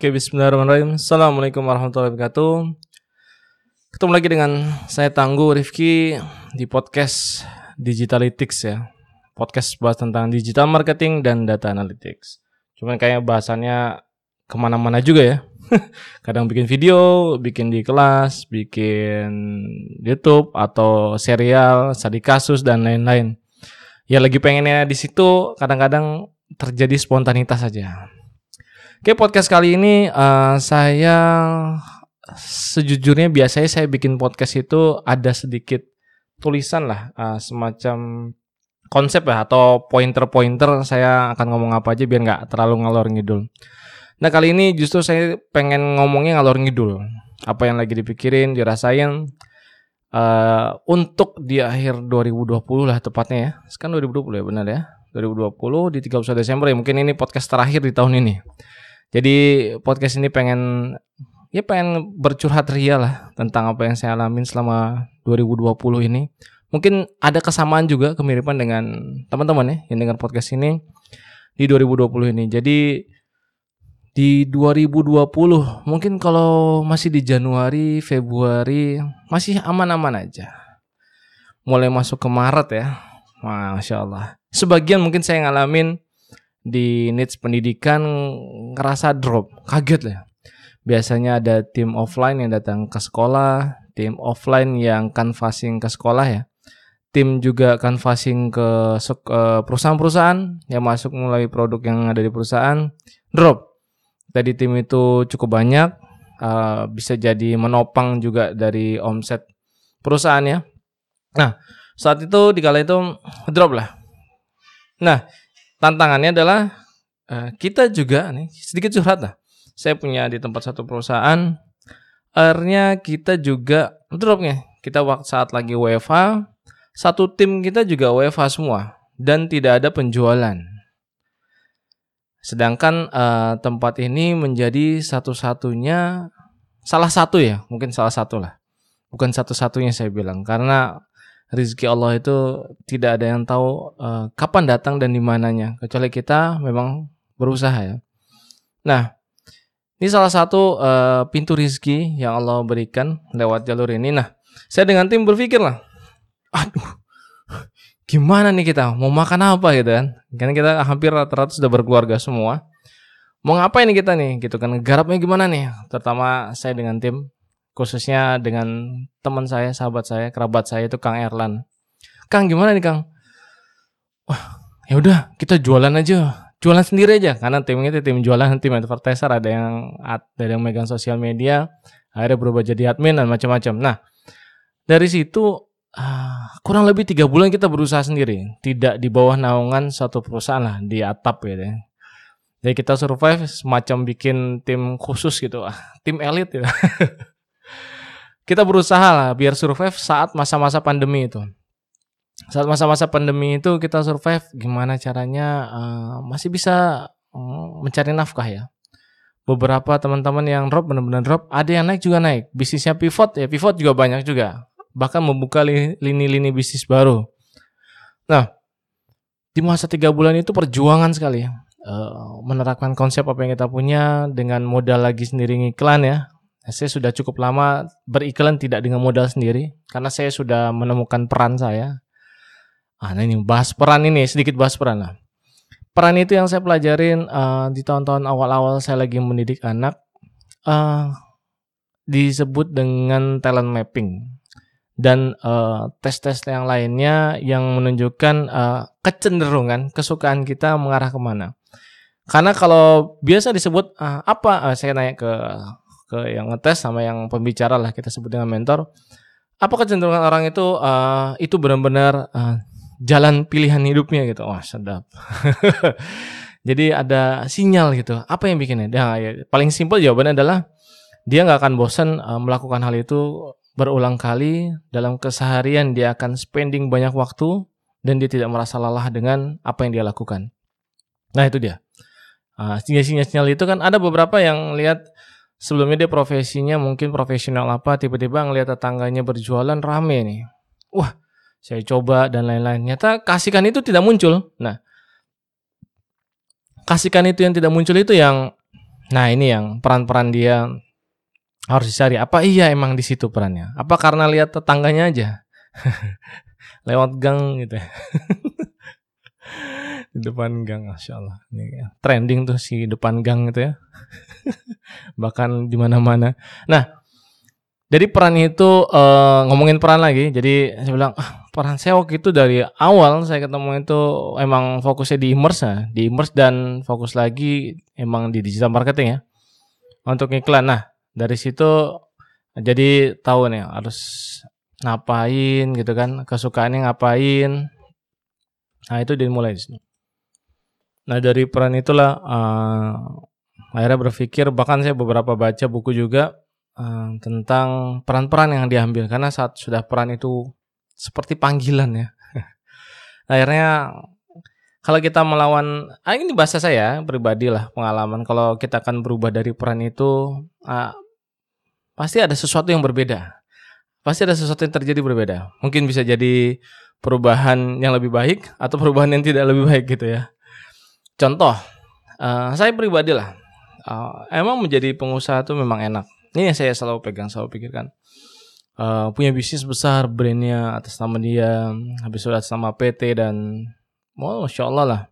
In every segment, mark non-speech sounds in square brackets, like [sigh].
Oke, bismillahirrahmanirrahim. Assalamualaikum warahmatullahi wabarakatuh. Ketemu lagi dengan saya Tangguh Rifki di podcast Digitalytics ya. Podcast bahas tentang digital marketing dan data analytics. Cuman kayak bahasannya ke mana-mana juga ya. [laughs] Kadang bikin video, bikin di kelas, bikin YouTube atau serial, studi kasus dan lain-lain. Ya lagi pengennya di situ kadang-kadang terjadi spontanitas saja. Oke podcast kali ini uh, saya sejujurnya biasanya saya bikin podcast itu ada sedikit tulisan lah uh, semacam konsep ya atau pointer-pointer saya akan ngomong apa aja biar nggak terlalu ngalor ngidul. Nah kali ini justru saya pengen ngomongnya ngalor ngidul. Apa yang lagi dipikirin, dirasain uh, untuk di akhir 2020 lah tepatnya ya. Sekarang 2020 ya benar ya. 2020 di 31 Desember ya mungkin ini podcast terakhir di tahun ini. Jadi podcast ini pengen ya pengen bercurhat ria lah tentang apa yang saya alamin selama 2020 ini. Mungkin ada kesamaan juga kemiripan dengan teman-teman ya yang dengar podcast ini di 2020 ini. Jadi di 2020 mungkin kalau masih di Januari, Februari masih aman-aman aja. Mulai masuk ke Maret ya. Masya Allah. Sebagian mungkin saya ngalamin di needs pendidikan ngerasa drop, kaget lah. Biasanya ada tim offline yang datang ke sekolah, tim offline yang canvassing ke sekolah ya. Tim juga canvassing ke perusahaan-perusahaan yang masuk mulai produk yang ada di perusahaan, drop. Tadi tim itu cukup banyak, uh, bisa jadi menopang juga dari omset perusahaan ya. Nah, saat itu di kala itu drop lah. Nah, tantangannya adalah uh, kita juga nih sedikit curhat lah. Saya punya di tempat satu perusahaan, akhirnya kita juga dropnya. Kita waktu saat lagi WFH, satu tim kita juga WFH semua dan tidak ada penjualan. Sedangkan uh, tempat ini menjadi satu-satunya salah satu ya, mungkin salah satu lah. Bukan satu-satunya saya bilang karena rizki Allah itu tidak ada yang tahu uh, kapan datang dan di mananya kecuali kita memang berusaha ya. Nah, ini salah satu uh, pintu rizki yang Allah berikan lewat jalur ini. Nah, saya dengan tim berpikir lah, aduh, gimana nih kita mau makan apa gitu kan? Karena kita hampir rata-rata sudah berkeluarga semua. Mau ngapain nih kita nih gitu kan? Garapnya gimana nih? Terutama saya dengan tim khususnya dengan teman saya, sahabat saya, kerabat saya itu Kang Erlan. Kang gimana nih Kang? Wah, ya udah kita jualan aja, jualan sendiri aja karena tim itu tim jualan, tim advertiser ada yang ada yang megang sosial media, akhirnya berubah jadi admin dan macam-macam. Nah dari situ uh, kurang lebih tiga bulan kita berusaha sendiri, tidak di bawah naungan satu perusahaan lah di atap ya. Jadi kita survive semacam bikin tim khusus gitu, ah, tim elit ya. [laughs] kita berusaha lah biar survive saat masa-masa pandemi itu. Saat masa-masa pandemi itu kita survive gimana caranya uh, masih bisa uh, mencari nafkah ya. Beberapa teman-teman yang drop benar-benar drop, ada yang naik juga naik. Bisnisnya pivot ya, pivot juga banyak juga. Bahkan membuka lini-lini bisnis baru. Nah, di masa tiga bulan itu perjuangan sekali ya. Uh, menerapkan konsep apa yang kita punya dengan modal lagi sendiri ngiklan ya saya sudah cukup lama beriklan tidak dengan modal sendiri karena saya sudah menemukan peran saya. Ah, nah ini bahas peran ini sedikit bahas peran lah. Peran itu yang saya pelajarin uh, di tahun-tahun awal-awal saya lagi mendidik anak uh, disebut dengan talent mapping dan uh, tes-tes yang lainnya yang menunjukkan uh, kecenderungan kesukaan kita mengarah ke mana. Karena kalau biasa disebut uh, apa uh, saya nanya ke ke yang ngetes sama yang pembicara lah kita sebut dengan mentor. Apa kecenderungan orang itu uh, itu benar-benar uh, jalan pilihan hidupnya gitu. Wah, sedap. [laughs] Jadi ada sinyal gitu. Apa yang bikinnya? Nah, ya, paling simpel jawabannya adalah dia nggak akan bosan uh, melakukan hal itu berulang kali dalam keseharian dia akan spending banyak waktu dan dia tidak merasa lelah dengan apa yang dia lakukan. Nah itu dia. sinyal-sinyal uh, itu kan ada beberapa yang lihat sebelumnya dia profesinya mungkin profesional apa tiba-tiba ngelihat tetangganya berjualan rame nih wah saya coba dan lain-lain nyata kasihkan itu tidak muncul nah kasihkan itu yang tidak muncul itu yang Nah ini yang peran-peran dia harus dicari. Apa iya emang di situ perannya? Apa karena lihat tetangganya aja? [laughs] Lewat gang gitu. [laughs] depan gang, masya Allah. Ini ya. trending tuh si depan gang gitu ya. [laughs] Bahkan di mana-mana. Nah, jadi peran itu uh, ngomongin peran lagi. Jadi saya bilang, ah, peran saya waktu itu dari awal saya ketemu itu emang fokusnya di immerse ya, di immerse dan fokus lagi emang di digital marketing ya untuk iklan. Nah dari situ jadi tahu nih harus ngapain gitu kan, kesukaannya ngapain. Nah itu dimulai di sini. Nah dari peran itulah uh, akhirnya berpikir bahkan saya beberapa baca buku juga uh, tentang peran-peran yang diambil karena saat sudah peran itu seperti panggilan ya. [laughs] Akhirnya kalau kita melawan, ah ini bahasa saya pribadi lah pengalaman. Kalau kita akan berubah dari peran itu, ah, pasti ada sesuatu yang berbeda. Pasti ada sesuatu yang terjadi berbeda. Mungkin bisa jadi perubahan yang lebih baik atau perubahan yang tidak lebih baik gitu ya. Contoh, uh, saya pribadi lah, uh, emang menjadi pengusaha itu memang enak. Ini yang saya selalu pegang, selalu pikirkan. Uh, punya bisnis besar brandnya atas nama dia habis atas nama PT dan oh, masya Allah lah.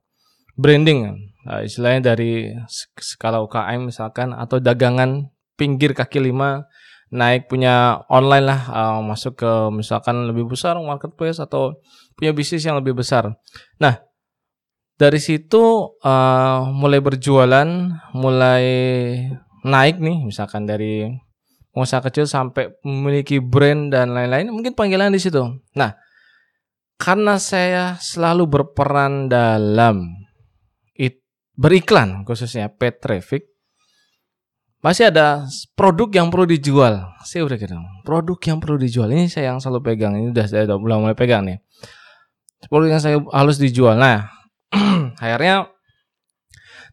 Branding uh, istilahnya dari skala UKM misalkan atau dagangan pinggir kaki lima naik punya online lah uh, masuk ke misalkan lebih besar marketplace atau punya bisnis yang lebih besar. Nah dari situ uh, mulai berjualan mulai naik nih misalkan dari pengusaha kecil sampai memiliki brand dan lain-lain mungkin panggilan di situ. Nah, karena saya selalu berperan dalam it, beriklan khususnya paid traffic masih ada produk yang perlu dijual. Saya udah kira produk yang perlu dijual ini saya yang selalu pegang. Ini udah saya udah mulai pegang nih. Produk yang saya harus dijual. Nah, [clears throat] akhirnya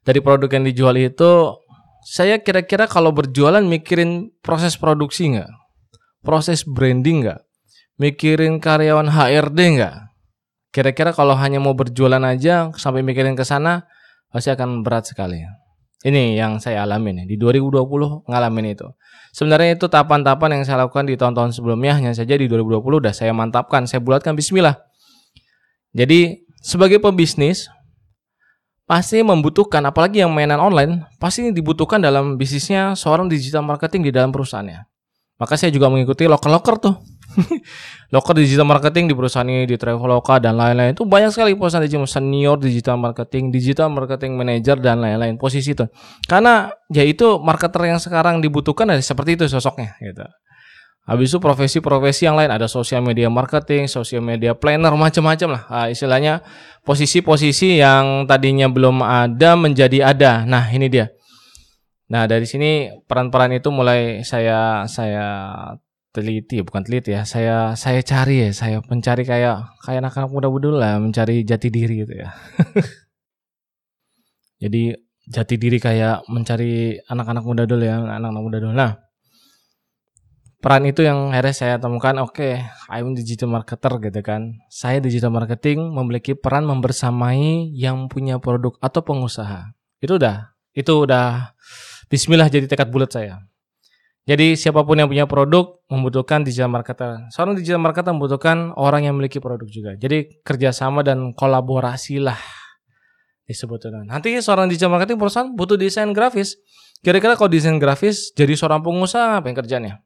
dari produk yang dijual itu saya kira-kira kalau berjualan mikirin proses produksi nggak? Proses branding nggak? Mikirin karyawan HRD nggak? Kira-kira kalau hanya mau berjualan aja sampai mikirin ke sana pasti akan berat sekali. Ini yang saya alami nih di 2020 ngalamin itu. Sebenarnya itu tahapan-tahapan yang saya lakukan di tahun-tahun sebelumnya hanya saja di 2020 udah saya mantapkan, saya bulatkan bismillah. Jadi sebagai pebisnis pasti membutuhkan apalagi yang mainan online pasti dibutuhkan dalam bisnisnya seorang digital marketing di dalam perusahaannya. Maka saya juga mengikuti loker-loker tuh. [laughs] loker digital marketing di perusahaan ini di Traveloka dan lain-lain itu banyak sekali perusahaan digital senior digital marketing, digital marketing manager dan lain-lain posisi itu. Karena ya itu marketer yang sekarang dibutuhkan adalah seperti itu sosoknya gitu. Habis itu profesi-profesi yang lain ada social media marketing, social media planner, macam-macam lah. Nah, istilahnya posisi-posisi yang tadinya belum ada menjadi ada. Nah, ini dia. Nah, dari sini peran-peran itu mulai saya saya teliti, bukan teliti ya. Saya saya cari ya, saya mencari kayak kayak anak-anak muda-muda lah, mencari jati diri gitu ya. [laughs] Jadi jati diri kayak mencari anak-anak muda dulu ya, anak-anak muda dulu. Nah, peran itu yang akhirnya saya temukan oke okay, I'm digital marketer gitu kan. Saya digital marketing memiliki peran membersamai yang punya produk atau pengusaha. Itu udah itu udah Bismillah jadi tekad bulat saya. Jadi siapa pun yang punya produk membutuhkan digital marketer. Seorang digital marketer membutuhkan orang yang memiliki produk juga. Jadi kerjasama dan kolaborasi lah disebutnya nanti seorang digital marketing perusahaan butuh desain grafis. Kira-kira kalau desain grafis jadi seorang pengusaha apa yang kerjanya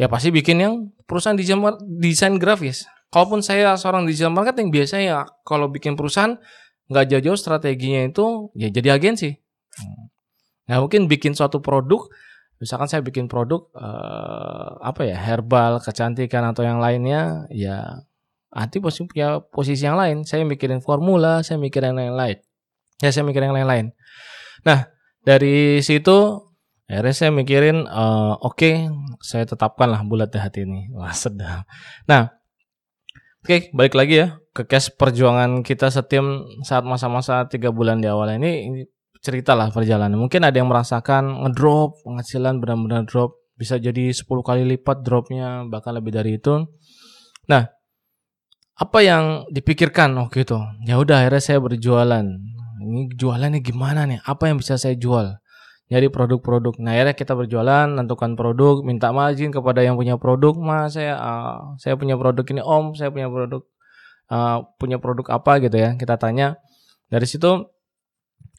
ya pasti bikin yang perusahaan digital desain grafis. Kalaupun saya seorang digital marketing biasanya ya kalau bikin perusahaan nggak jauh-jauh strateginya itu ya jadi agensi. Nah mungkin bikin suatu produk, misalkan saya bikin produk eh, apa ya herbal, kecantikan atau yang lainnya, ya nanti posisi punya posisi yang lain. Saya mikirin formula, saya mikirin yang lain-lain. Ya saya mikirin yang lain-lain. Nah dari situ Akhirnya saya mikirin, uh, oke, okay, saya tetapkanlah bulat di hati ini. [laughs] Wah sedap. Nah, oke, okay, balik lagi ya ke case perjuangan kita setiap saat masa-masa tiga bulan di awal ini, ini cerita lah perjalanan. Mungkin ada yang merasakan ngedrop penghasilan benar-benar drop, bisa jadi 10 kali lipat dropnya, bahkan lebih dari itu. Nah, apa yang dipikirkan waktu itu? Ya udah akhirnya saya berjualan. Ini jualannya gimana nih? Apa yang bisa saya jual? Nyari produk-produk. Nah, akhirnya kita berjualan, tentukan produk, minta margin kepada yang punya produk. Mas, saya uh, saya punya produk ini, Om, saya punya produk uh, punya produk apa gitu ya. Kita tanya. Dari situ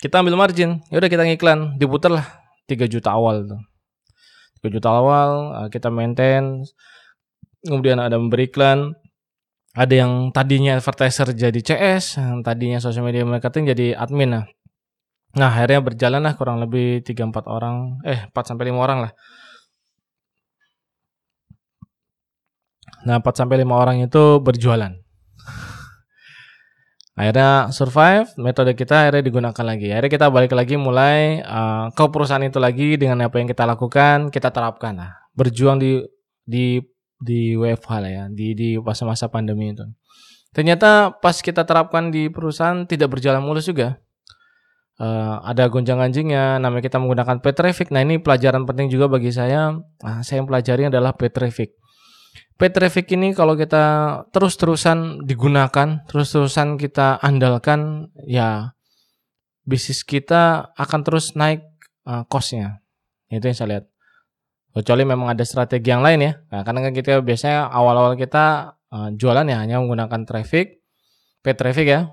kita ambil margin. Ya udah kita ngiklan, diputar lah 3 juta awal tuh. 3 juta awal uh, kita maintain. Kemudian ada memberi iklan. Ada yang tadinya advertiser jadi CS, yang tadinya social media marketing jadi admin. Nah, Nah, akhirnya berjalan lah kurang lebih 3-4 orang, eh 4 sampai 5 orang lah. Nah, 4 sampai 5 orang itu berjualan. Akhirnya survive, metode kita akhirnya digunakan lagi. Akhirnya kita balik lagi mulai uh, ke perusahaan itu lagi dengan apa yang kita lakukan, kita terapkan lah. Berjuang di di di WFH lah ya, di di masa-masa pandemi itu. Ternyata pas kita terapkan di perusahaan tidak berjalan mulus juga uh, ada gonjang-ganjingnya, namanya kita menggunakan pay traffic. Nah, ini pelajaran penting juga bagi saya. Nah, saya yang pelajari adalah pay traffic. Pay traffic ini kalau kita terus-terusan digunakan, terus-terusan kita andalkan, ya bisnis kita akan terus naik uh, cost-nya. Itu yang saya lihat. Kecuali memang ada strategi yang lain ya. Nah, karena kan kita biasanya awal-awal kita uh, jualan ya hanya menggunakan traffic, pay traffic ya,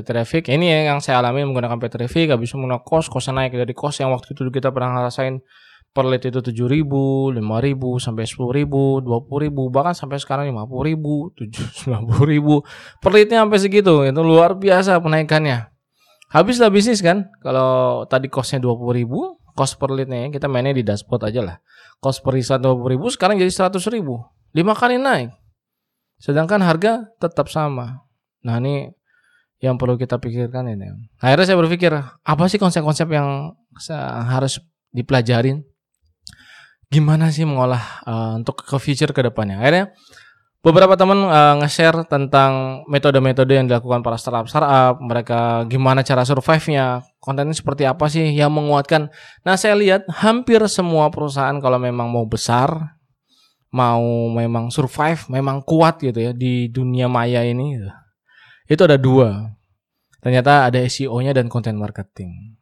traffic ini yang saya alami menggunakan pay traffic habis menggunakan kos kosnya naik dari kos yang waktu itu kita pernah ngerasain per lead itu tujuh ribu, lima ribu, sampai sepuluh ribu, dua puluh ribu, bahkan sampai sekarang lima puluh ribu, tujuh [laughs] sembilan puluh ribu, per leadnya sampai segitu, itu luar biasa penaikannya. Habislah bisnis kan, kalau tadi kosnya dua puluh ribu, kos per leadnya kita mainnya di dashboard aja lah. Kos per riset dua puluh ribu, sekarang jadi seratus ribu, lima kali naik. Sedangkan harga tetap sama. Nah ini yang perlu kita pikirkan ini. Akhirnya saya berpikir, apa sih konsep-konsep yang harus dipelajarin? Gimana sih mengolah uh, untuk ke future ke depannya? Akhirnya beberapa teman uh, nge-share tentang metode-metode yang dilakukan para startup startup, mereka gimana cara survive-nya, kontennya seperti apa sih yang menguatkan. Nah, saya lihat hampir semua perusahaan kalau memang mau besar, mau memang survive, memang kuat gitu ya di dunia maya ini. Gitu itu ada dua. Ternyata ada SEO-nya dan content marketing.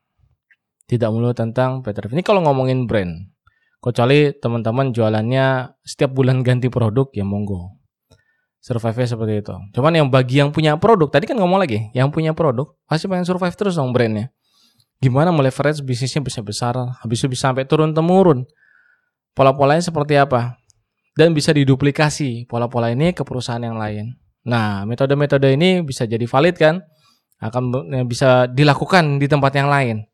Tidak mulu tentang Peter. Ini kalau ngomongin brand. Kecuali teman-teman jualannya setiap bulan [laughs] ganti produk ya monggo. Survive seperti itu. Cuman yang bagi yang punya produk, tadi kan ngomong lagi, yang punya produk pasti pengen survive terus dong brandnya. Gimana meleverage bisnisnya bisa besar, habis itu bisa sampai turun temurun. Pola-polanya seperti apa? Dan bisa diduplikasi pola-pola ini ke perusahaan yang lain. Nah, metode-metode ini bisa jadi valid kan? Akan bisa dilakukan di tempat yang lain.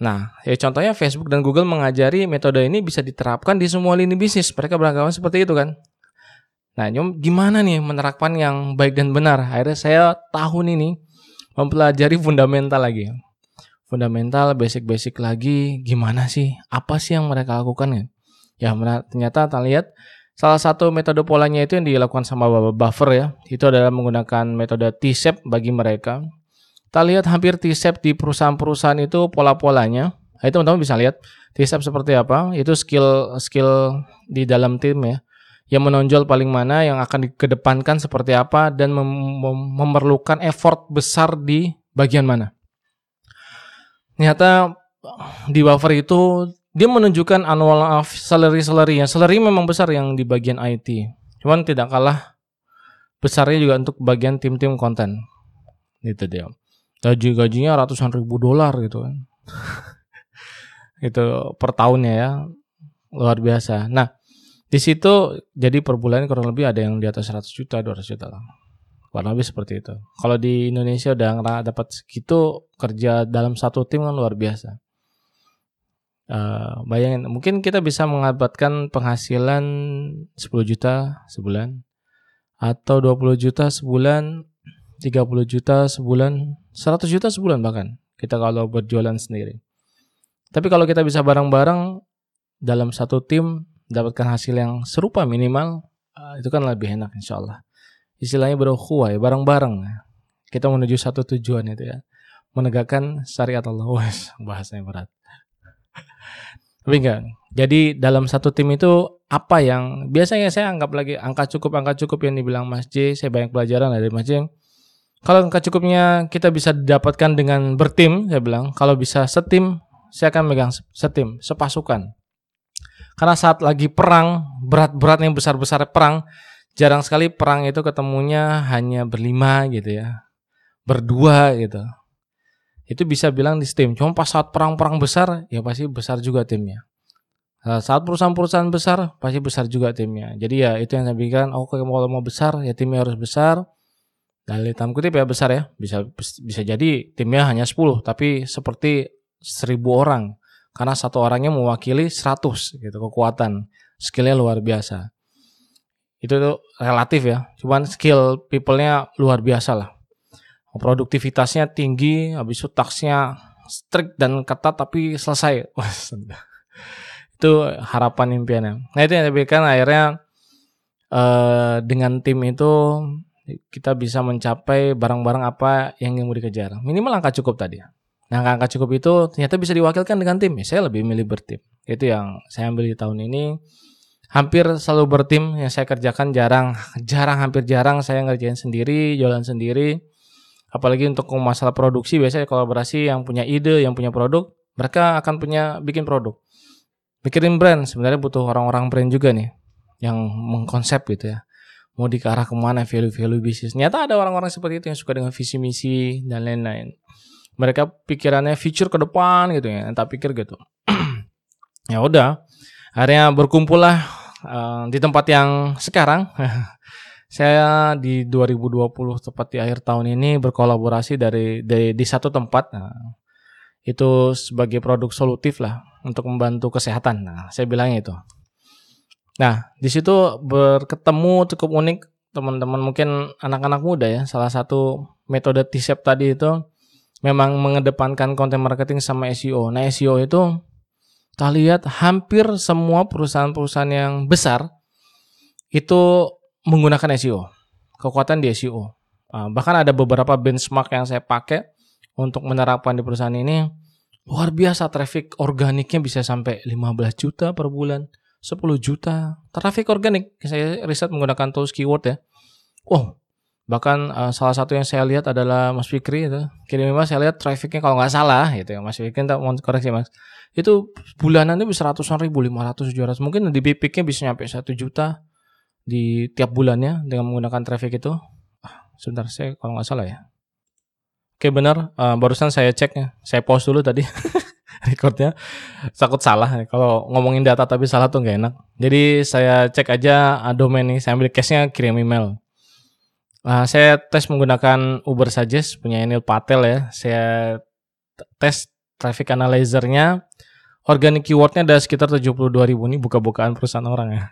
Nah, ya contohnya Facebook dan Google mengajari metode ini bisa diterapkan di semua lini bisnis. Mereka beranggapan seperti itu kan. Nah, nyom, gimana nih menerapkan yang baik dan benar? Akhirnya saya tahun ini mempelajari fundamental lagi. Fundamental, basic-basic lagi, gimana sih? Apa sih yang mereka lakukan ya? Ya, ternyata kita lihat Salah satu metode polanya itu yang dilakukan sama buffer ya, itu adalah menggunakan metode T-shape bagi mereka. Kita lihat hampir T-shape di perusahaan-perusahaan itu pola-polanya. Nah, itu teman-teman bisa lihat T-shape seperti apa. Itu skill skill di dalam tim ya. Yang menonjol paling mana, yang akan dikedepankan seperti apa dan mem mem memerlukan effort besar di bagian mana. Ternyata di buffer itu dia menunjukkan annual of salary salary yang salary memang besar yang di bagian IT cuman tidak kalah besarnya juga untuk bagian tim-tim konten. Gitu dia. Gaji gajinya ratusan ribu dolar gitu kan. [laughs] Itu per tahunnya ya. Luar biasa. Nah di situ jadi per bulan kurang lebih ada yang di atas 100 juta 200 juta lah. Kurang lebih seperti itu. Kalau di Indonesia udah dapat segitu kerja dalam satu tim kan luar biasa Uh, bayangin, mungkin kita bisa mendapatkan penghasilan 10 juta sebulan atau 20 juta sebulan, 30 juta sebulan, 100 juta sebulan bahkan. Kita kalau berjualan sendiri. Tapi kalau kita bisa bareng-bareng dalam satu tim dapatkan hasil yang serupa minimal, uh, itu kan lebih enak insya Allah. Istilahnya berukhuwah ya, bareng-bareng. Kita menuju satu tujuan itu ya. Menegakkan syariat Allah. [laughs] Wah, bahasanya berat. Enggak. Jadi dalam satu tim itu apa yang biasanya saya anggap lagi angka cukup angka cukup yang dibilang Mas J, saya banyak pelajaran dari Mas J. Kalau angka cukupnya kita bisa dapatkan dengan bertim, saya bilang. Kalau bisa setim, saya akan megang setim, sepasukan. Karena saat lagi perang, berat-berat yang besar-besar perang, jarang sekali perang itu ketemunya hanya berlima gitu ya. Berdua gitu. Itu bisa bilang di tim. Cuma pas saat perang-perang besar, ya pasti besar juga timnya. Saat perusahaan-perusahaan besar, pasti besar juga timnya. Jadi ya itu yang saya pikirkan, oh kalau mau besar, ya timnya harus besar. Dari hitam kutip ya besar ya. Bisa bisa jadi timnya hanya 10 tapi seperti 1000 orang. Karena satu orangnya mewakili 100 gitu kekuatan. Skillnya luar biasa. Itu tuh relatif ya. Cuman skill people-nya luar biasa lah produktivitasnya tinggi habis itu taksnya strict dan ketat tapi selesai [laughs] itu harapan impiannya nah itu yang saya akhirnya eh, dengan tim itu kita bisa mencapai barang-barang apa yang mau dikejar. Minimal angka cukup tadi. Nah, angka cukup itu ternyata bisa diwakilkan dengan tim. Ya, saya lebih milih bertim. Itu yang saya ambil di tahun ini. Hampir selalu bertim yang saya kerjakan jarang, [laughs] jarang hampir jarang saya ngerjain sendiri, jualan sendiri. Apalagi untuk masalah produksi biasanya kolaborasi yang punya ide, yang punya produk, mereka akan punya bikin produk. Mikirin brand, sebenarnya butuh orang-orang brand juga nih yang mengkonsep gitu ya mau di arah ke mana value-value bisnis. Nyata ada orang-orang seperti itu yang suka dengan visi misi dan lain-lain. Mereka pikirannya future ke depan gitu ya, tak pikir gitu. [clears throat] ya udah, akhirnya berkumpul lah uh, di tempat yang sekarang. [laughs] saya di 2020 tepat di akhir tahun ini berkolaborasi dari, dari di satu tempat. Nah, itu sebagai produk solutif lah untuk membantu kesehatan. Nah, saya bilangnya itu. Nah, di situ berketemu cukup unik teman-teman mungkin anak-anak muda ya. Salah satu metode T-shape tadi itu memang mengedepankan konten marketing sama SEO. Nah, SEO itu kita lihat hampir semua perusahaan-perusahaan yang besar itu menggunakan SEO. Kekuatan di SEO. Ah, bahkan ada beberapa benchmark yang saya pakai untuk menerapkan di perusahaan ini luar biasa traffic organiknya bisa sampai 15 juta per bulan 10 juta traffic organik. Saya riset menggunakan tools keyword ya. Wow, bahkan uh, salah satu yang saya lihat adalah Mas Fikri itu. Kirim Mas saya lihat trafficnya kalau nggak salah gitu ya Mas Fikri tak mau koreksi Mas. Itu bulanannya bisa ratusan ribu, 500, 700. Mungkin di BPK bisa nyampe 1 juta di tiap bulannya dengan menggunakan traffic itu. Ah, sebentar saya kalau nggak salah ya. Oke benar, uh, barusan saya cek ya. Saya post dulu tadi. [laughs] recordnya takut salah kalau ngomongin data tapi salah tuh nggak enak jadi saya cek aja uh, domain ini saya ambil case-nya kirim email uh, saya tes menggunakan Uber Suggest punya Enil Patel ya saya tes traffic analyzer-nya organic keywordnya ada sekitar 72 ribu ini buka-bukaan perusahaan orang ya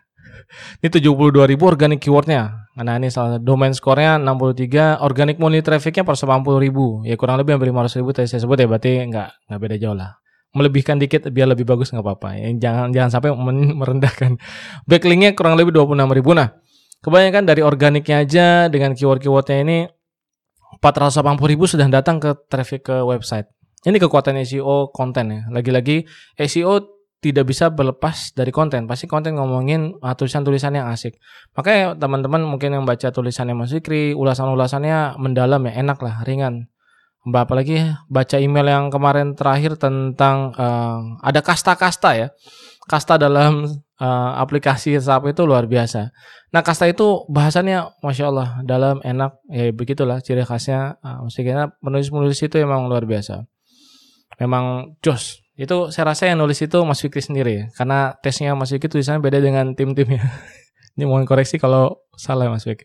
ini 72 ribu organic keywordnya nah ini salah domain skornya 63 organic money trafficnya per 80 ribu ya kurang lebih hampir 500 ribu tadi saya sebut ya berarti nggak nggak beda jauh lah melebihkan dikit biar lebih bagus nggak apa-apa. Ya, jangan jangan sampai [laughs] merendahkan. Backlinknya kurang lebih 26 ribu. Nah, kebanyakan dari organiknya aja dengan keyword-keywordnya ini 480 ribu sudah datang ke traffic ke website. Ini kekuatan SEO konten ya. Lagi-lagi SEO tidak bisa berlepas dari konten. Pasti konten ngomongin uh, tulisan-tulisan yang asik. Makanya teman-teman mungkin yang baca tulisannya Mas Fikri, ulasan-ulasannya mendalam ya, enak lah, ringan. Mbak apalagi baca email yang kemarin terakhir tentang uh, ada kasta-kasta ya. Kasta dalam uh, aplikasi WhatsApp itu luar biasa. Nah kasta itu bahasannya masya Allah dalam enak ya begitulah ciri khasnya. Uh, mestinya penulis-penulis itu emang luar biasa. Memang jos. Itu saya rasa yang nulis itu Mas Fikri sendiri ya. Karena tesnya Mas Fikri tulisannya beda dengan tim-timnya. [laughs] Ini mohon koreksi kalau salah Mas Fikri.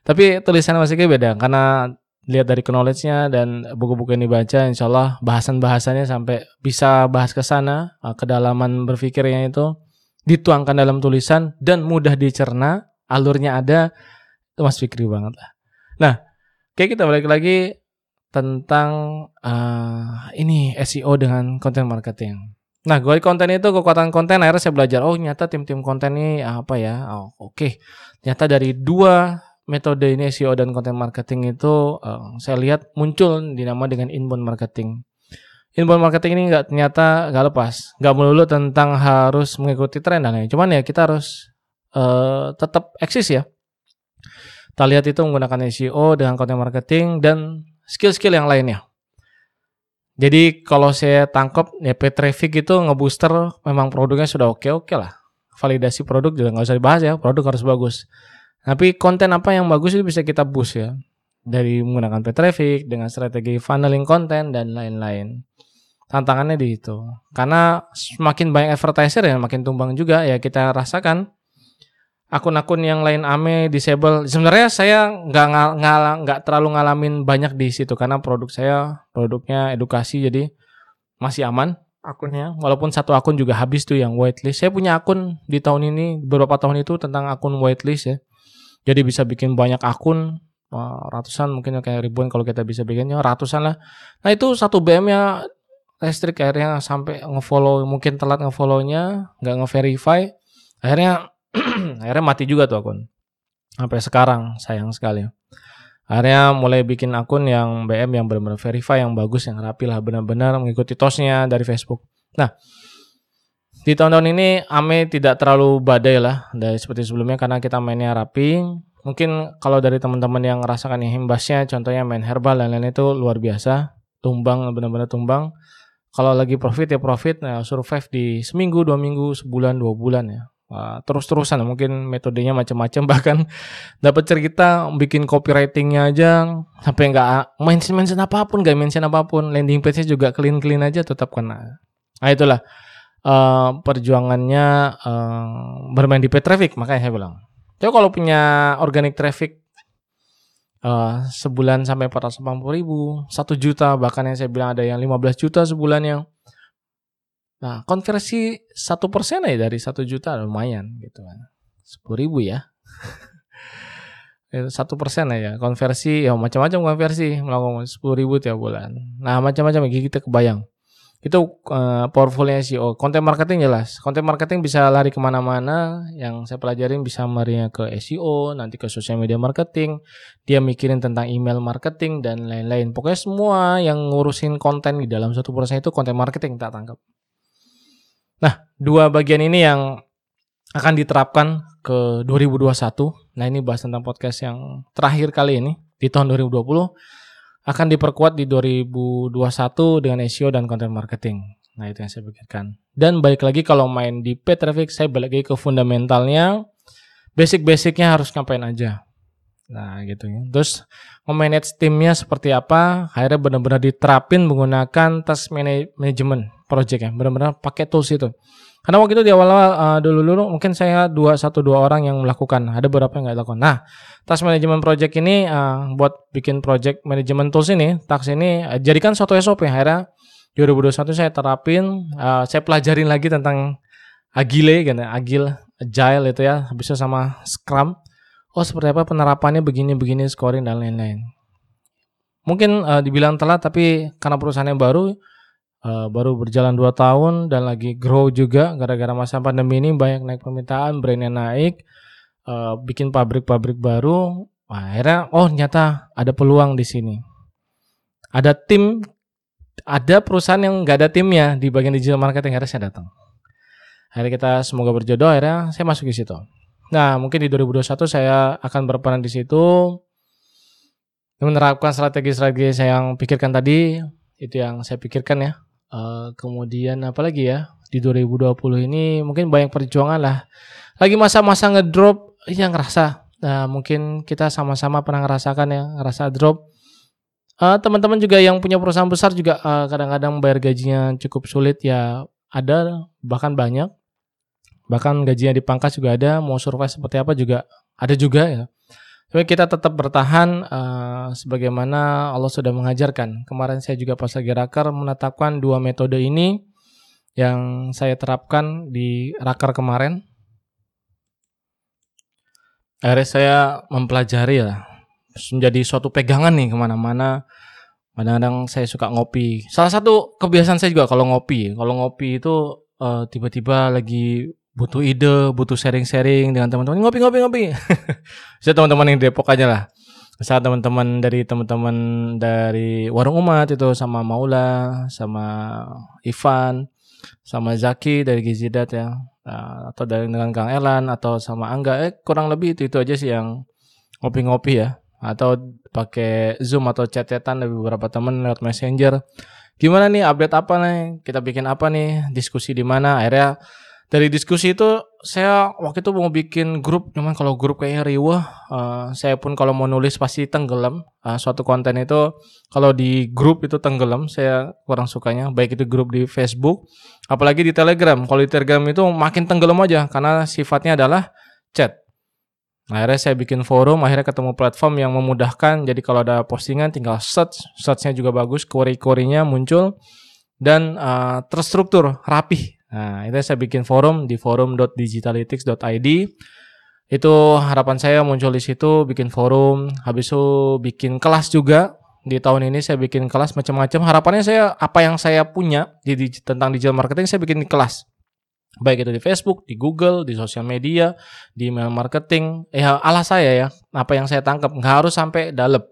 Tapi tulisannya Mas Fikri beda karena lihat dari knowledge-nya dan buku-buku yang dibaca insya Allah bahasan-bahasannya sampai bisa bahas ke sana uh, kedalaman berpikirnya itu dituangkan dalam tulisan dan mudah dicerna alurnya ada itu Mas Fikri banget lah nah kayak kita balik lagi tentang uh, ini SEO dengan content marketing Nah, gue konten itu kekuatan konten akhirnya saya belajar. Oh, nyata tim-tim konten ini apa ya? Oh, oke. Okay. Ternyata dari dua metode ini SEO dan content marketing itu uh, saya lihat muncul dinama dengan inbound marketing. Inbound marketing ini nggak ternyata nggak lepas, nggak melulu tentang harus mengikuti tren dan lain. Cuman ya kita harus uh, tetap eksis ya. Kita lihat itu menggunakan SEO dengan content marketing dan skill-skill yang lainnya. Jadi kalau saya tangkap ya Traffic itu ngebooster memang produknya sudah oke-oke lah. Validasi produk juga nggak usah dibahas ya, produk harus bagus. Tapi konten apa yang bagus itu bisa kita boost ya. Dari menggunakan Traffic dengan strategi funneling konten dan lain-lain. Tantangannya di itu. Karena semakin banyak advertiser ya makin tumbang juga ya kita rasakan akun-akun yang lain ame disable. Sebenarnya saya nggak nggak terlalu ngalamin banyak di situ karena produk saya produknya edukasi jadi masih aman akunnya. Walaupun satu akun juga habis tuh yang whitelist. Saya punya akun di tahun ini beberapa tahun itu tentang akun whitelist ya. Jadi bisa bikin banyak akun ratusan mungkin kayak ribuan kalau kita bisa bikinnya ratusan lah. Nah itu satu BM ya listrik akhirnya sampai ngefollow mungkin telat ngefollownya nggak ngeverify. Akhirnya [clears throat] akhirnya mati juga tuh akun. Sampai sekarang sayang sekali. Akhirnya mulai bikin akun yang BM yang benar-benar verify yang bagus yang rapi lah benar-benar mengikuti tosnya dari Facebook. Nah di tahun-tahun ini Ame tidak terlalu badai lah dari seperti sebelumnya karena kita mainnya rapi. Mungkin kalau dari teman-teman yang ngerasakan yang himbasnya contohnya main herbal dan lain-lain itu luar biasa. Tumbang benar-benar tumbang. Kalau lagi profit ya profit. Nah survive di seminggu dua minggu sebulan dua bulan ya Terus-terusan mungkin metodenya macam-macam [laughs] bahkan dapat cerita bikin copywritingnya aja sampai nggak mention mention apa pun nggak mention apa pun landing page-nya juga clean clean aja tetap kena. Nah itulah uh, perjuangannya uh, bermain di paid traffic makanya saya bilang. Coba kalau punya organic traffic uh, sebulan sampai 480 ribu satu juta bahkan yang saya bilang ada yang 15 juta sebulan yang Nah, konversi satu persen aja dari satu juta lumayan gitu kan. Sepuluh ribu ya. [laughs] Satu persen aja konversi ya macam-macam konversi melakukan sepuluh ribu tiap bulan. Nah macam-macam kita kebayang. Itu uh, portfolio SEO. Konten marketing jelas. Konten marketing bisa lari ke mana-mana. Yang saya pelajarin bisa marinya ke SEO, nanti ke social media marketing. Dia mikirin tentang email marketing dan lain-lain. Pokoknya semua yang ngurusin konten di dalam satu persen itu konten marketing tak tangkap. Dua bagian ini yang akan diterapkan ke 2021. Nah, ini bahas tentang podcast yang terakhir kali ini di tahun 2020 akan diperkuat di 2021 dengan SEO dan content marketing. Nah, itu yang saya pikirkan. Dan balik lagi kalau main di paid traffic, saya balik lagi ke fundamentalnya. Basic-basicnya harus ngapain aja. Nah, gitu ya. Terus memanage timnya seperti apa? Akhirnya benar-benar diterapin menggunakan task management project ya, benar-benar pakai tools itu. Karena waktu itu di awal-awal uh, dulu-dulu mungkin saya dua satu dua orang yang melakukan, ada beberapa yang nggak lakukan. Nah, task management project ini uh, buat bikin project management tools ini, task ini uh, jadikan suatu SOP. Akhirnya 2021 saya terapin, uh, saya pelajarin lagi tentang agile, gitu, agile, agile itu ya, habisnya sama Scrum. Oh seperti apa penerapannya begini-begini scoring dan lain-lain. Mungkin uh, dibilang telat tapi karena perusahaannya baru uh, baru berjalan 2 tahun dan lagi grow juga gara-gara masa pandemi ini banyak naik permintaan, brandnya naik, uh, bikin pabrik-pabrik baru. Wah, akhirnya oh nyata ada peluang di sini. Ada tim, ada perusahaan yang nggak ada timnya di bagian digital marketing akhirnya saya datang. Akhirnya kita semoga berjodoh akhirnya saya masuk di situ. Nah, mungkin di 2021 saya akan berperan di situ menerapkan strategi-strategi saya yang pikirkan tadi itu yang saya pikirkan ya Uh, kemudian apa lagi ya di 2020 ini mungkin banyak perjuangan lah. Lagi masa-masa ngedrop yang ngerasa. Nah, mungkin kita sama-sama pernah ngerasakan ya, ngerasa drop. Uh, teman-teman juga yang punya perusahaan besar juga uh, kadang-kadang bayar gajinya cukup sulit ya ada bahkan banyak bahkan gajinya dipangkas juga ada mau survive seperti apa juga ada juga ya tapi kita tetap bertahan uh, sebagaimana Allah sudah mengajarkan. Kemarin saya juga pas lagi rakar menetapkan dua metode ini yang saya terapkan di rakar kemarin. Akhirnya saya mempelajari lah, menjadi suatu pegangan nih ke mana-mana. Kadang-kadang saya suka ngopi. Salah satu kebiasaan saya juga kalau ngopi, kalau ngopi itu uh, tiba-tiba lagi butuh ide, butuh sharing-sharing dengan teman-teman, ngopi-ngopi-ngopi. [laughs] Saya teman-teman yang Depok aja lah. Saat teman-teman dari teman-teman dari Warung Umat itu sama Maula, sama Ivan, sama Zaki dari Gizidat ya, nah, atau dari dengan Kang Elan atau sama Angga, eh kurang lebih itu itu aja sih yang ngopi-ngopi ya, atau pakai Zoom atau chat-chatan dari beberapa teman lewat Messenger. gimana nih update apa nih? Kita bikin apa nih? Diskusi di mana? Akhirnya dari diskusi itu saya waktu itu mau bikin grup cuman kalau grup kayaknya riwah uh, saya pun kalau mau nulis pasti tenggelam. Uh, suatu konten itu kalau di grup itu tenggelam saya kurang sukanya. Baik itu grup di Facebook apalagi di Telegram. Kalau di Telegram itu makin tenggelam aja karena sifatnya adalah chat. Akhirnya saya bikin forum akhirnya ketemu platform yang memudahkan. Jadi kalau ada postingan tinggal search. Searchnya juga bagus query-querynya muncul. Dan uh, terstruktur rapih Nah, itu saya bikin forum di forum.digitalytics.id. Itu harapan saya muncul di situ, bikin forum, habis itu bikin kelas juga. Di tahun ini saya bikin kelas macam-macam. Harapannya saya apa yang saya punya di, di tentang digital marketing saya bikin di kelas. Baik itu di Facebook, di Google, di sosial media, di email marketing. Ya ala saya ya, apa yang saya tangkap nggak harus sampai dalam.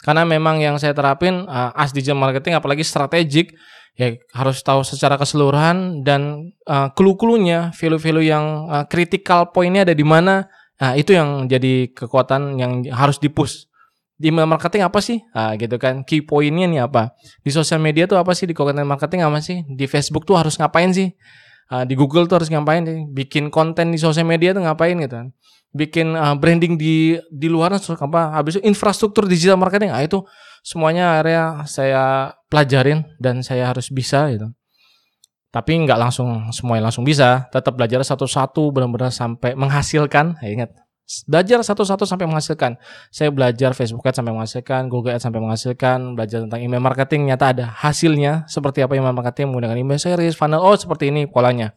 Karena memang yang saya terapin uh, as digital marketing apalagi strategik ya harus tahu secara keseluruhan dan uh, clue-cluenya, value-value yang uh, critical poinnya ada di mana. Nah, itu yang jadi kekuatan yang harus dipush. Di email marketing apa sih? Nah, gitu kan. Key pointnya nih apa? Di sosial media tuh apa sih? Di content marketing apa sih? Di Facebook tuh harus ngapain sih? Uh, di Google tuh harus ngapain sih? Bikin konten di sosial media tuh ngapain gitu kan? Bikin uh, branding di di luar apa? Habis itu infrastruktur digital marketing. Ah itu semuanya area saya pelajarin dan saya harus bisa gitu. Tapi nggak langsung semuanya langsung bisa, tetap belajar satu-satu benar-benar sampai menghasilkan. Ya ingat, belajar satu-satu sampai menghasilkan. Saya belajar Facebook Ads sampai menghasilkan, Google Ads sampai menghasilkan, belajar tentang email marketing, nyata ada hasilnya seperti apa email marketing menggunakan email series, funnel, oh seperti ini polanya.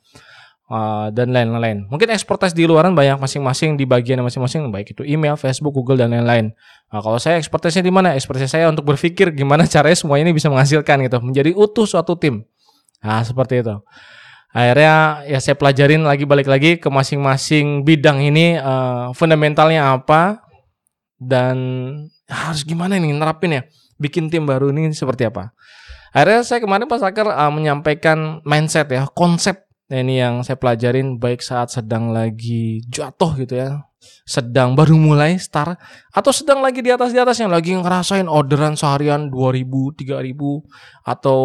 Uh, dan lain-lain. Mungkin expertise di luaran banyak masing-masing di bagian masing-masing, baik itu email, Facebook, Google dan lain-lain. Nah, kalau saya expertise-nya di mana? Expertise saya untuk berpikir gimana [laughs] caranya semua ini bisa menghasilkan gitu, menjadi utuh suatu tim. Nah, seperti itu. Akhirnya ya saya pelajarin lagi balik lagi ke masing-masing bidang ini uh, fundamentalnya apa dan harus gimana nih nerapin ya, bikin tim baru ini seperti apa. Akhirnya saya kemarin pas akhir uh, menyampaikan mindset ya, konsep Nah ini yang saya pelajarin baik saat sedang lagi jatuh gitu ya, sedang baru mulai start atau sedang lagi di atas di atas yang lagi ngerasain orderan seharian 2000, 3000 atau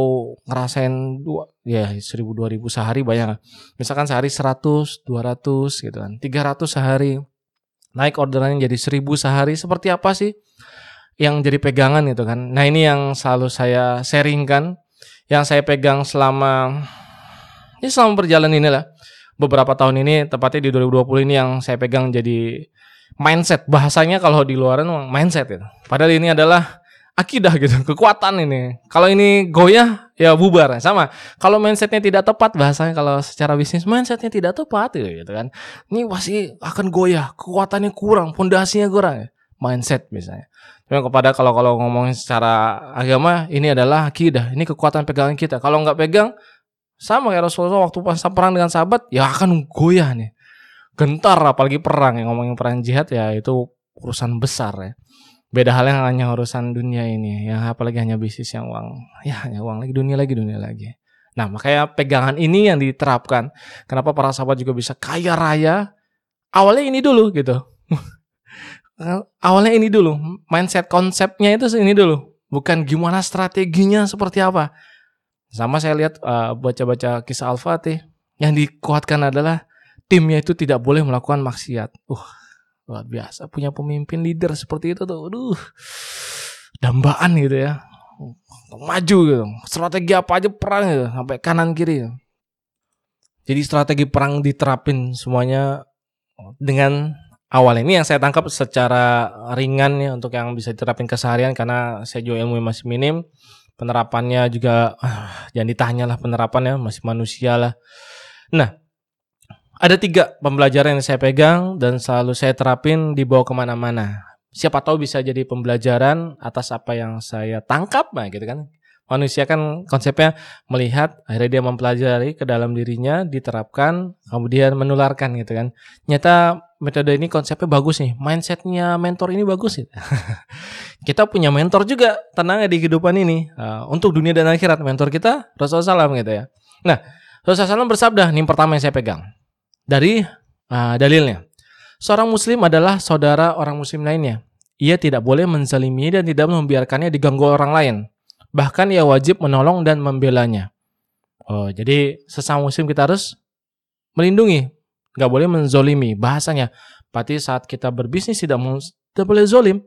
ngerasain dua ya 1000 2000 sehari banyak. Misalkan sehari 100, 200 gitu kan. 300 sehari. Naik orderannya jadi 1000 sehari seperti apa sih? Yang jadi pegangan gitu kan. Nah, ini yang selalu saya sharingkan yang saya pegang selama ini selama berjalan inilah beberapa tahun ini tepatnya di 2020 ini yang saya pegang jadi mindset bahasanya kalau di luaran mindset gitu. Padahal ini adalah akidah gitu, [laughs] kekuatan ini. Kalau ini goyah ya bubar sama. Kalau mindsetnya tidak tepat bahasanya kalau secara bisnis mindsetnya tidak tepat gitu, kan. Ini pasti akan goyah, kekuatannya kurang, pondasinya kurang. Mindset misalnya. Cuma kepada kalau kalau ngomongin secara agama ini adalah akidah, ini kekuatan pegangan kita. Kalau nggak pegang sama kayak Rasulullah waktu pas perang dengan sahabat, ya akan goyah nih. Gentar apalagi perang yang ngomongin perang jihad ya itu urusan besar ya. Beda hal yang hanya urusan dunia ini, ya apalagi hanya bisnis yang uang, ya hanya uang lagi dunia lagi dunia lagi. Nah makanya pegangan ini yang diterapkan. Kenapa para sahabat juga bisa kaya raya? Awalnya ini dulu gitu. [laughs] Awalnya ini dulu, mindset konsepnya itu ini dulu, bukan gimana strateginya seperti apa. Sama saya lihat uh, baca-baca kisah Al-Fatih yang dikuatkan adalah timnya itu tidak boleh melakukan maksiat. Uh, luar biasa punya pemimpin leader seperti itu tuh. Aduh. Dambaan gitu ya. Maju gitu. Strategi apa aja perang gitu sampai kanan kiri. Jadi strategi perang diterapin semuanya dengan awal ini yang saya tangkap secara ringan ya untuk yang bisa diterapin keseharian karena saya juga ilmu masih minim penerapannya juga uh, jangan ditanya lah penerapannya masih manusia lah. Nah, ada tiga pembelajaran yang saya pegang dan selalu saya terapin dibawa ke mana-mana. Siapa tahu bisa jadi pembelajaran atas apa yang saya tangkap, nah gitu kan. Manusia kan konsepnya melihat, akhirnya dia mempelajari ke dalam dirinya, diterapkan, kemudian menularkan gitu kan. Nyata metode ini konsepnya bagus nih, mindsetnya mentor ini bagus gitu. [laughs] kita punya mentor juga, tenang ya di kehidupan ini. Uh, untuk dunia dan akhirat, mentor kita Rasulullah SAW gitu ya. Nah, Rasulullah SAW bersabda, ini pertama yang saya pegang. Dari uh, dalilnya. Seorang muslim adalah saudara orang muslim lainnya. Ia tidak boleh menzalimi dan tidak membiarkannya diganggu orang lain Bahkan ia wajib menolong dan membelanya. Oh, jadi sesama muslim kita harus melindungi, nggak boleh menzolimi. Bahasanya, berarti saat kita berbisnis tidak, tidak boleh zolim.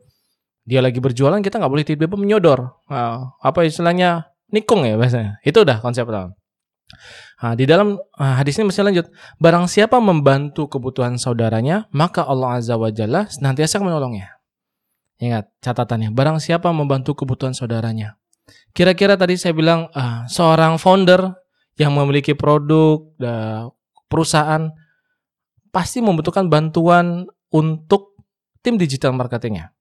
Dia lagi berjualan, kita nggak boleh tiba-tiba menyodor. Nah, apa istilahnya nikung ya bahasanya. Itu udah konsep pertama. Nah, di dalam uh, hadis ini masih lanjut. Barang siapa membantu kebutuhan saudaranya, maka Allah Azza wa Jalla senantiasa menolongnya. Ingat catatannya, barang siapa membantu kebutuhan saudaranya. Kira-kira tadi saya bilang uh, seorang founder yang memiliki produk, uh, perusahaan, pasti membutuhkan bantuan untuk tim digital marketingnya.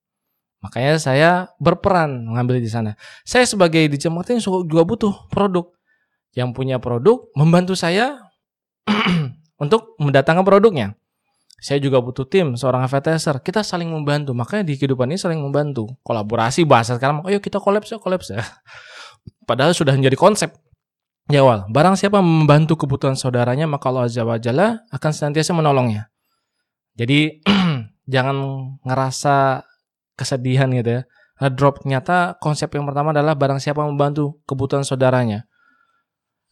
Makanya saya berperan mengambil di sana. Saya sebagai digital marketing juga butuh produk yang punya produk membantu saya [clears throat] untuk mendatangkan produknya. Saya juga butuh tim, seorang advertiser. Kita saling membantu. Makanya di kehidupan ini saling membantu. Kolaborasi bahasa sekarang, yuk kita kolaps ya, kolaps ya. [laughs] Padahal sudah menjadi konsep di awal. Barang siapa membantu kebutuhan saudaranya, maka Allah Azza wa Jalla akan senantiasa menolongnya. Jadi [clears throat] jangan ngerasa kesedihan gitu ya. Drop ternyata konsep yang pertama adalah barang siapa membantu kebutuhan saudaranya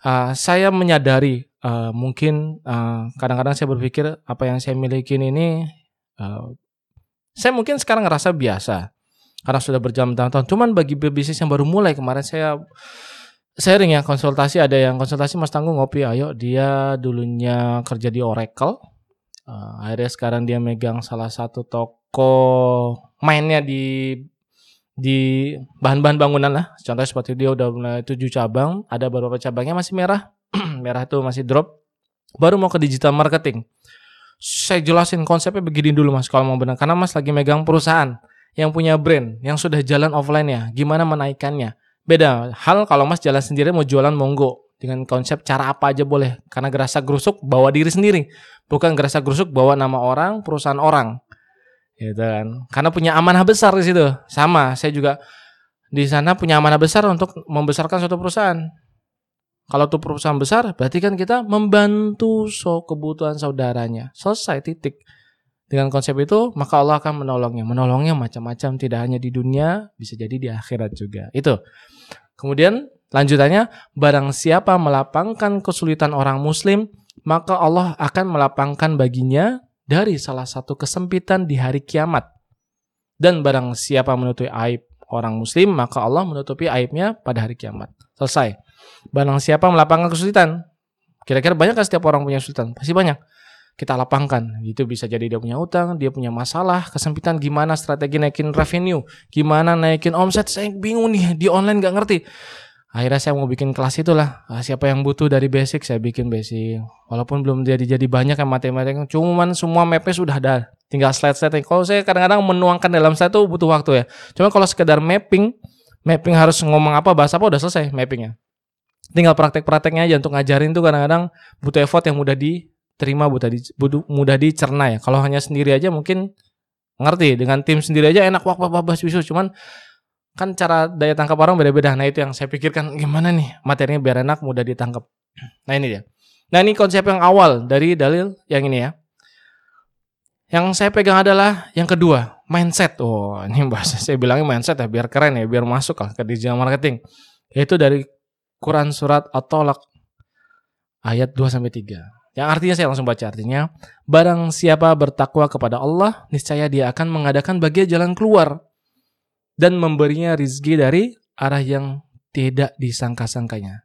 uh, saya menyadari uh, mungkin kadang kadang-kadang saya berpikir apa yang saya miliki ini uh, saya mungkin sekarang ngerasa biasa karena sudah berjam-jam-tahun. Cuman bagi bisnis yang baru mulai kemarin saya sharing ya konsultasi ada yang konsultasi Mas Tanggung ngopi ayo dia dulunya kerja di Oracle uh, akhirnya sekarang dia megang salah satu toko mainnya di di bahan-bahan bangunan lah. Contohnya seperti dia udah mulai tujuh cabang, ada beberapa cabangnya masih merah, [clears throat] merah itu masih drop. Baru mau ke digital marketing. Saya jelasin konsepnya begini dulu mas, kalau mau benar. Karena mas lagi megang perusahaan yang punya brand, yang sudah jalan offline ya, gimana menaikkannya. Beda hal kalau mas jalan sendiri mau jualan monggo dengan konsep cara apa aja boleh. Karena gerasa gerusuk bawa diri sendiri, bukan gerasa gerusuk bawa nama orang, perusahaan orang gitu kan karena punya amanah besar di situ sama saya juga di sana punya amanah besar untuk membesarkan suatu perusahaan kalau itu perusahaan besar berarti kan kita membantu so kebutuhan saudaranya selesai titik dengan konsep itu maka Allah akan menolongnya menolongnya macam-macam tidak hanya di dunia bisa jadi di akhirat juga itu kemudian lanjutannya barang siapa melapangkan kesulitan orang muslim maka Allah akan melapangkan baginya dari salah satu kesempitan di hari kiamat. Dan barang siapa menutupi aib orang muslim, maka Allah menutupi aibnya pada hari kiamat. Selesai. Barang siapa melapangkan kesulitan, kira-kira banyak kan setiap orang punya kesulitan? Pasti banyak. Kita lapangkan. Itu bisa jadi dia punya utang, dia punya masalah, kesempitan, gimana strategi naikin revenue, gimana naikin omset, saya bingung nih, di online gak ngerti. Akhirnya saya mau bikin kelas itulah. Ah, siapa yang butuh dari basic saya bikin basic. Walaupun belum jadi jadi banyak yang matematika cuman semua mapnya sudah ada. Tinggal slide slide kalau saya kadang-kadang menuangkan dalam slide itu butuh waktu ya. Cuma kalau sekedar mapping mapping harus ngomong apa bahasa apa udah selesai mappingnya tinggal praktek-prakteknya aja untuk ngajarin tuh kadang-kadang butuh effort yang mudah diterima mudah di mudah dicerna ya kalau hanya sendiri aja mungkin ngerti dengan tim sendiri aja enak wah wah wah bisu cuman kan cara daya tangkap orang beda-beda. Nah itu yang saya pikirkan gimana nih materinya biar enak mudah ditangkap. Nah ini dia. Nah ini konsep yang awal dari dalil yang ini ya. Yang saya pegang adalah yang kedua mindset. Oh ini bahasa saya bilangnya mindset ya biar keren ya biar masuk lah ke digital marketing. Yaitu dari Quran surat At-Tolak ayat 2 sampai 3. Yang artinya saya langsung baca artinya, barang siapa bertakwa kepada Allah, niscaya dia akan mengadakan bagian jalan keluar dan memberinya rizki dari arah yang tidak disangka-sangkanya.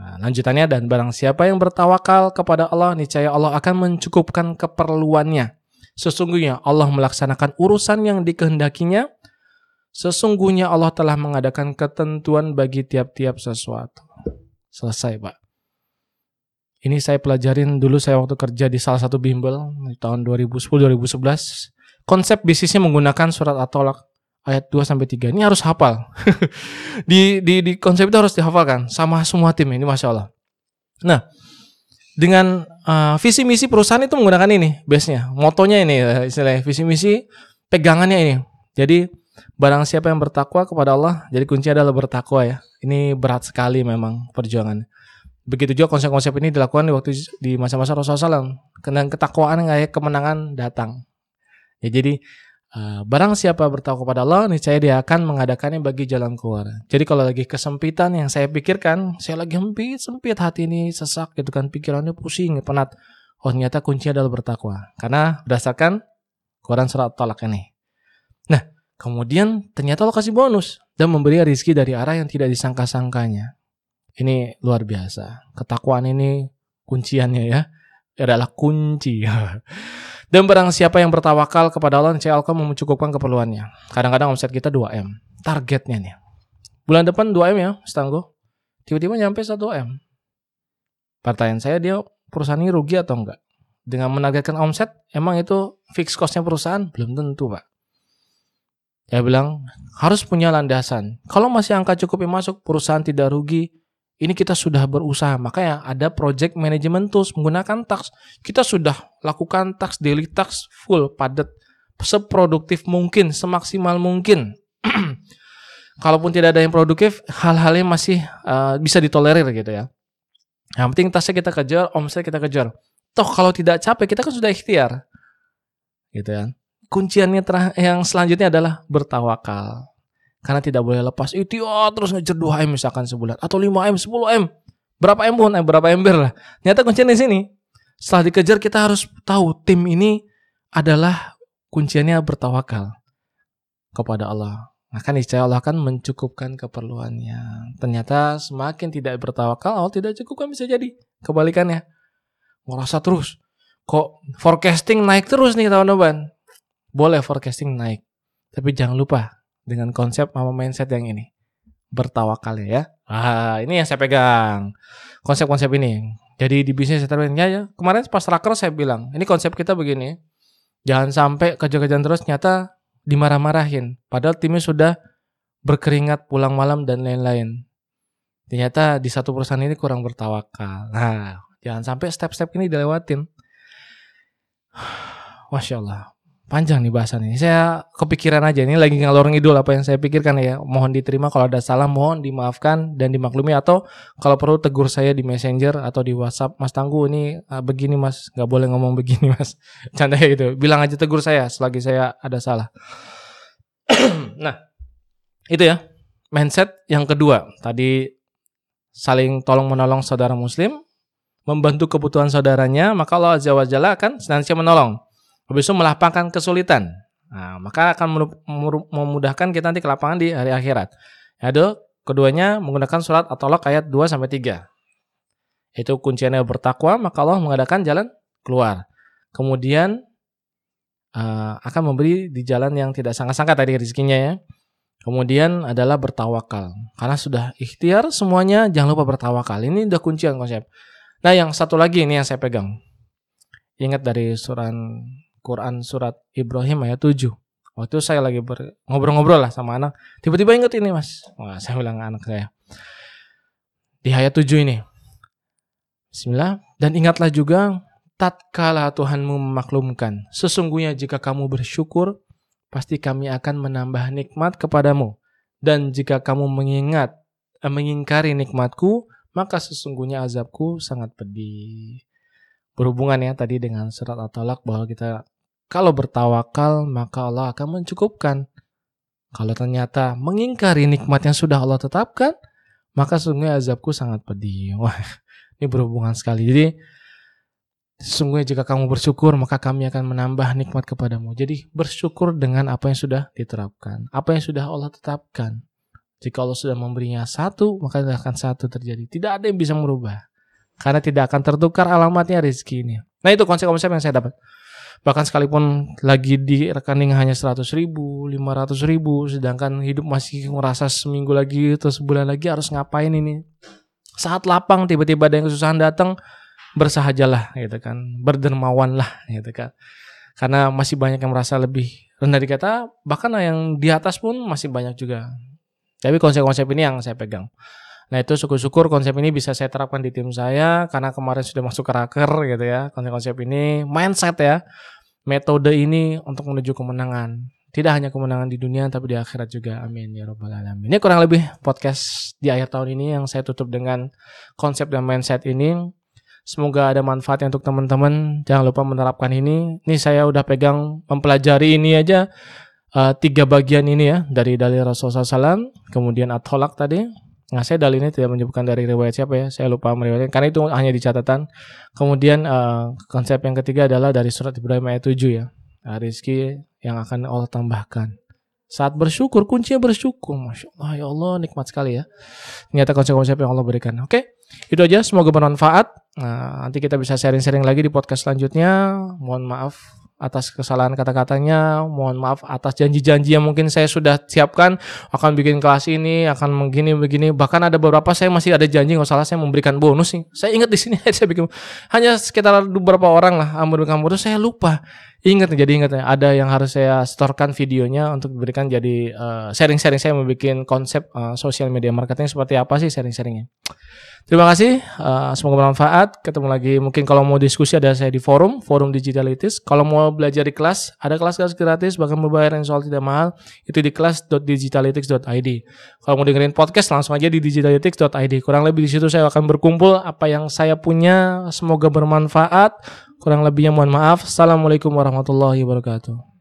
Nah, lanjutannya dan barang siapa yang bertawakal kepada Allah niscaya Allah akan mencukupkan keperluannya. Sesungguhnya Allah melaksanakan urusan yang dikehendakinya. Sesungguhnya Allah telah mengadakan ketentuan bagi tiap-tiap sesuatu. Selesai, Pak. Ini saya pelajarin dulu saya waktu kerja di salah satu bimbel di tahun 2010-2011. Konsep bisnisnya menggunakan surat at-tolak ayat 2 sampai 3 ini harus hafal. [laughs] di, di di konsep itu harus dihafalkan sama semua tim ini Masya Allah. Nah, dengan uh, visi misi perusahaan itu menggunakan ini base-nya. Motonya ini uh, istilahnya visi misi pegangannya ini. Jadi barang siapa yang bertakwa kepada Allah, jadi kunci adalah bertakwa ya. Ini berat sekali memang perjuangan. Begitu juga konsep-konsep ini dilakukan di waktu di masa-masa Rasulullah SAW. Dan ketakwaan kayak kemenangan datang. Ya, jadi Uh, barang siapa bertakwa kepada Allah, niscaya dia akan mengadakannya bagi jalan keluar. Jadi kalau lagi kesempitan yang saya pikirkan, saya lagi sempit, sempit hati ini sesak gitu kan, pikirannya pusing, penat. Oh ternyata kuncinya adalah bertakwa. Karena berdasarkan Quran surat Talak ini. Nah, kemudian ternyata Allah kasih bonus dan memberi rizki dari arah yang tidak disangka-sangkanya. Ini luar biasa. Ketakwaan ini kunciannya ya. Adalah kunci. [laughs] Dan barang siapa yang bertawakal kepada Allah, Allah akan mencukupkan keperluannya. Kadang-kadang omset kita 2M. Targetnya nih. Bulan depan 2M ya, setangguh. Tiba-tiba nyampe 1M. Pertanyaan saya, dia perusahaan ini rugi atau enggak? Dengan menargetkan omset, emang itu fix costnya perusahaan? Belum tentu, Pak. Saya bilang, harus punya landasan. Kalau masih angka cukup yang masuk, perusahaan tidak rugi, ini kita sudah berusaha. Makanya ada project management tools menggunakan tax. Kita sudah lakukan tax, daily tax full, padat, seproduktif mungkin, semaksimal mungkin. [clears throat] Kalaupun tidak ada yang produktif, hal-hal yang masih uh, bisa ditolerir gitu ya. Yang penting tasnya kita kejar, omset kita kejar. Toh kalau tidak capek, kita kan sudah ikhtiar. Gitu ya. Kunciannya yang selanjutnya adalah bertawakal. Karena tidak boleh lepas itu oh, terus ngejar 2 M misalkan sebulan atau 5 M, 10 M. Berapa M pun, eh, berapa ember lah. Nyata kuncinya di sini. Setelah dikejar kita harus tahu tim ini adalah kunciannya bertawakal kepada Allah. Maka niscaya Allah akan mencukupkan keperluannya. Ternyata semakin tidak bertawakal, Allah tidak cukupkan bisa jadi. Kebalikannya. Merasa terus. Kok forecasting naik terus nih tahun depan? Boleh forecasting naik. Tapi jangan lupa dengan konsep sama mindset yang ini. Bertawakal ya. Ah, ini yang saya pegang. Konsep-konsep ini. Jadi di bisnis saya ya, ya. Kemarin pas raker saya bilang, ini konsep kita begini. Jangan sampai kejar-kejaran terus nyata dimarah-marahin. Padahal timnya sudah berkeringat pulang malam dan lain-lain. Ternyata di satu perusahaan ini kurang bertawakal. Nah, jangan sampai step-step ini dilewatin. [sighs] Masya Allah panjang nih bahasannya. Saya kepikiran aja ini lagi ngalor ngidul apa yang saya pikirkan ya. Mohon diterima kalau ada salah mohon dimaafkan dan dimaklumi atau kalau perlu tegur saya di Messenger atau di WhatsApp Mas Tangguh ini ah, begini Mas, nggak boleh ngomong begini Mas. [laughs] Canda ya gitu. Bilang aja tegur saya selagi saya ada salah. [clears throat] nah, itu ya. Mindset yang kedua, tadi saling tolong menolong saudara muslim, membantu kebutuhan saudaranya, maka Allah Azza wa Jalla akan senantiasa menolong. Habis itu melapangkan kesulitan. Nah, maka akan memudahkan kita nanti ke lapangan di hari akhirat. Yaitu keduanya menggunakan surat At-Talaq ayat 2 sampai 3. Itu kuncinya bertakwa, maka Allah mengadakan jalan keluar. Kemudian uh, akan memberi di jalan yang tidak sangka-sangka tadi rezekinya ya. Kemudian adalah bertawakal. Karena sudah ikhtiar semuanya, jangan lupa bertawakal. Ini udah kuncian konsep. Nah, yang satu lagi ini yang saya pegang. Ingat dari surat Quran surat Ibrahim ayat 7. Waktu saya lagi ngobrol-ngobrol lah sama anak, tiba-tiba inget ini mas. Wah, saya bilang ke anak saya. Di ayat 7 ini. Bismillah. Dan ingatlah juga, tatkala Tuhanmu memaklumkan, sesungguhnya jika kamu bersyukur, pasti kami akan menambah nikmat kepadamu. Dan jika kamu mengingat, eh, mengingkari nikmatku, maka sesungguhnya azabku sangat pedih berhubungan ya tadi dengan surat At-Talaq bahwa kita kalau bertawakal maka Allah akan mencukupkan. Kalau ternyata mengingkari nikmat yang sudah Allah tetapkan, maka sungguh azabku sangat pedih. Wah, [laughs] ini berhubungan sekali. Jadi sungguh jika kamu bersyukur maka kami akan menambah nikmat kepadamu. Jadi bersyukur dengan apa yang sudah diterapkan, apa yang sudah Allah tetapkan. Jika Allah sudah memberinya satu, maka akan satu terjadi. Tidak ada yang bisa merubah. Karena tidak akan tertukar alamatnya rezeki ini. Nah itu konsep-konsep yang saya dapat. Bahkan sekalipun lagi di rekening hanya 100 ribu, 500 ribu, sedangkan hidup masih ngerasa seminggu lagi atau sebulan lagi harus ngapain ini. Saat lapang tiba-tiba ada yang kesusahan datang, bersahajalah gitu kan, berdermawan lah gitu kan. Karena masih banyak yang merasa lebih rendah di kata, bahkan yang di atas pun masih banyak juga. Tapi konsep-konsep ini yang saya pegang. Nah itu syukur-syukur konsep ini bisa saya terapkan di tim saya karena kemarin sudah masuk ke raker gitu ya konsep-konsep ini mindset ya metode ini untuk menuju kemenangan tidak hanya kemenangan di dunia tapi di akhirat juga amin ya robbal alamin ini kurang lebih podcast di akhir tahun ini yang saya tutup dengan konsep dan mindset ini Semoga ada manfaatnya untuk teman-teman. Jangan lupa menerapkan ini. Ini saya udah pegang mempelajari ini aja uh, tiga bagian ini ya dari dalil Rasulullah SAW, kemudian atolak tadi. Nah saya dalilnya tidak menyebutkan dari riwayat siapa ya, saya lupa meriwayatkan karena itu hanya di catatan. Kemudian uh, konsep yang ketiga adalah dari surat Ibrahim ayat 7 ya, uh, rizki yang akan Allah tambahkan. Saat bersyukur, kuncinya bersyukur. Masya Allah, ya Allah, nikmat sekali ya. Ternyata konsep-konsep yang Allah berikan. Oke, itu aja. Semoga bermanfaat. Nah, nanti kita bisa sharing-sharing lagi di podcast selanjutnya. Mohon maaf atas kesalahan kata-katanya, mohon maaf atas janji-janji yang mungkin saya sudah siapkan akan bikin kelas ini, akan begini begini. Bahkan ada beberapa saya masih ada janji nggak salah saya memberikan bonus nih. Saya ingat di sini [laughs] saya bikin hanya sekitar beberapa orang lah memberikan bonus saya lupa. Ingat jadi ingat ada yang harus saya setorkan videonya untuk diberikan jadi uh, sharing-sharing saya membuat konsep uh, sosial media marketing seperti apa sih sharing-sharingnya. Terima kasih, uh, semoga bermanfaat. Ketemu lagi. Mungkin kalau mau diskusi ada saya di forum, forum Digitalitis. Kalau mau belajar di kelas, ada kelas-kelas gratis, bahkan membayar yang soal tidak mahal. Itu di kelas.digitalytics.id. Kalau mau dengerin podcast, langsung aja di digitalytics.id. Kurang lebih di situ saya akan berkumpul apa yang saya punya. Semoga bermanfaat. Kurang lebihnya mohon maaf. Assalamualaikum warahmatullahi wabarakatuh.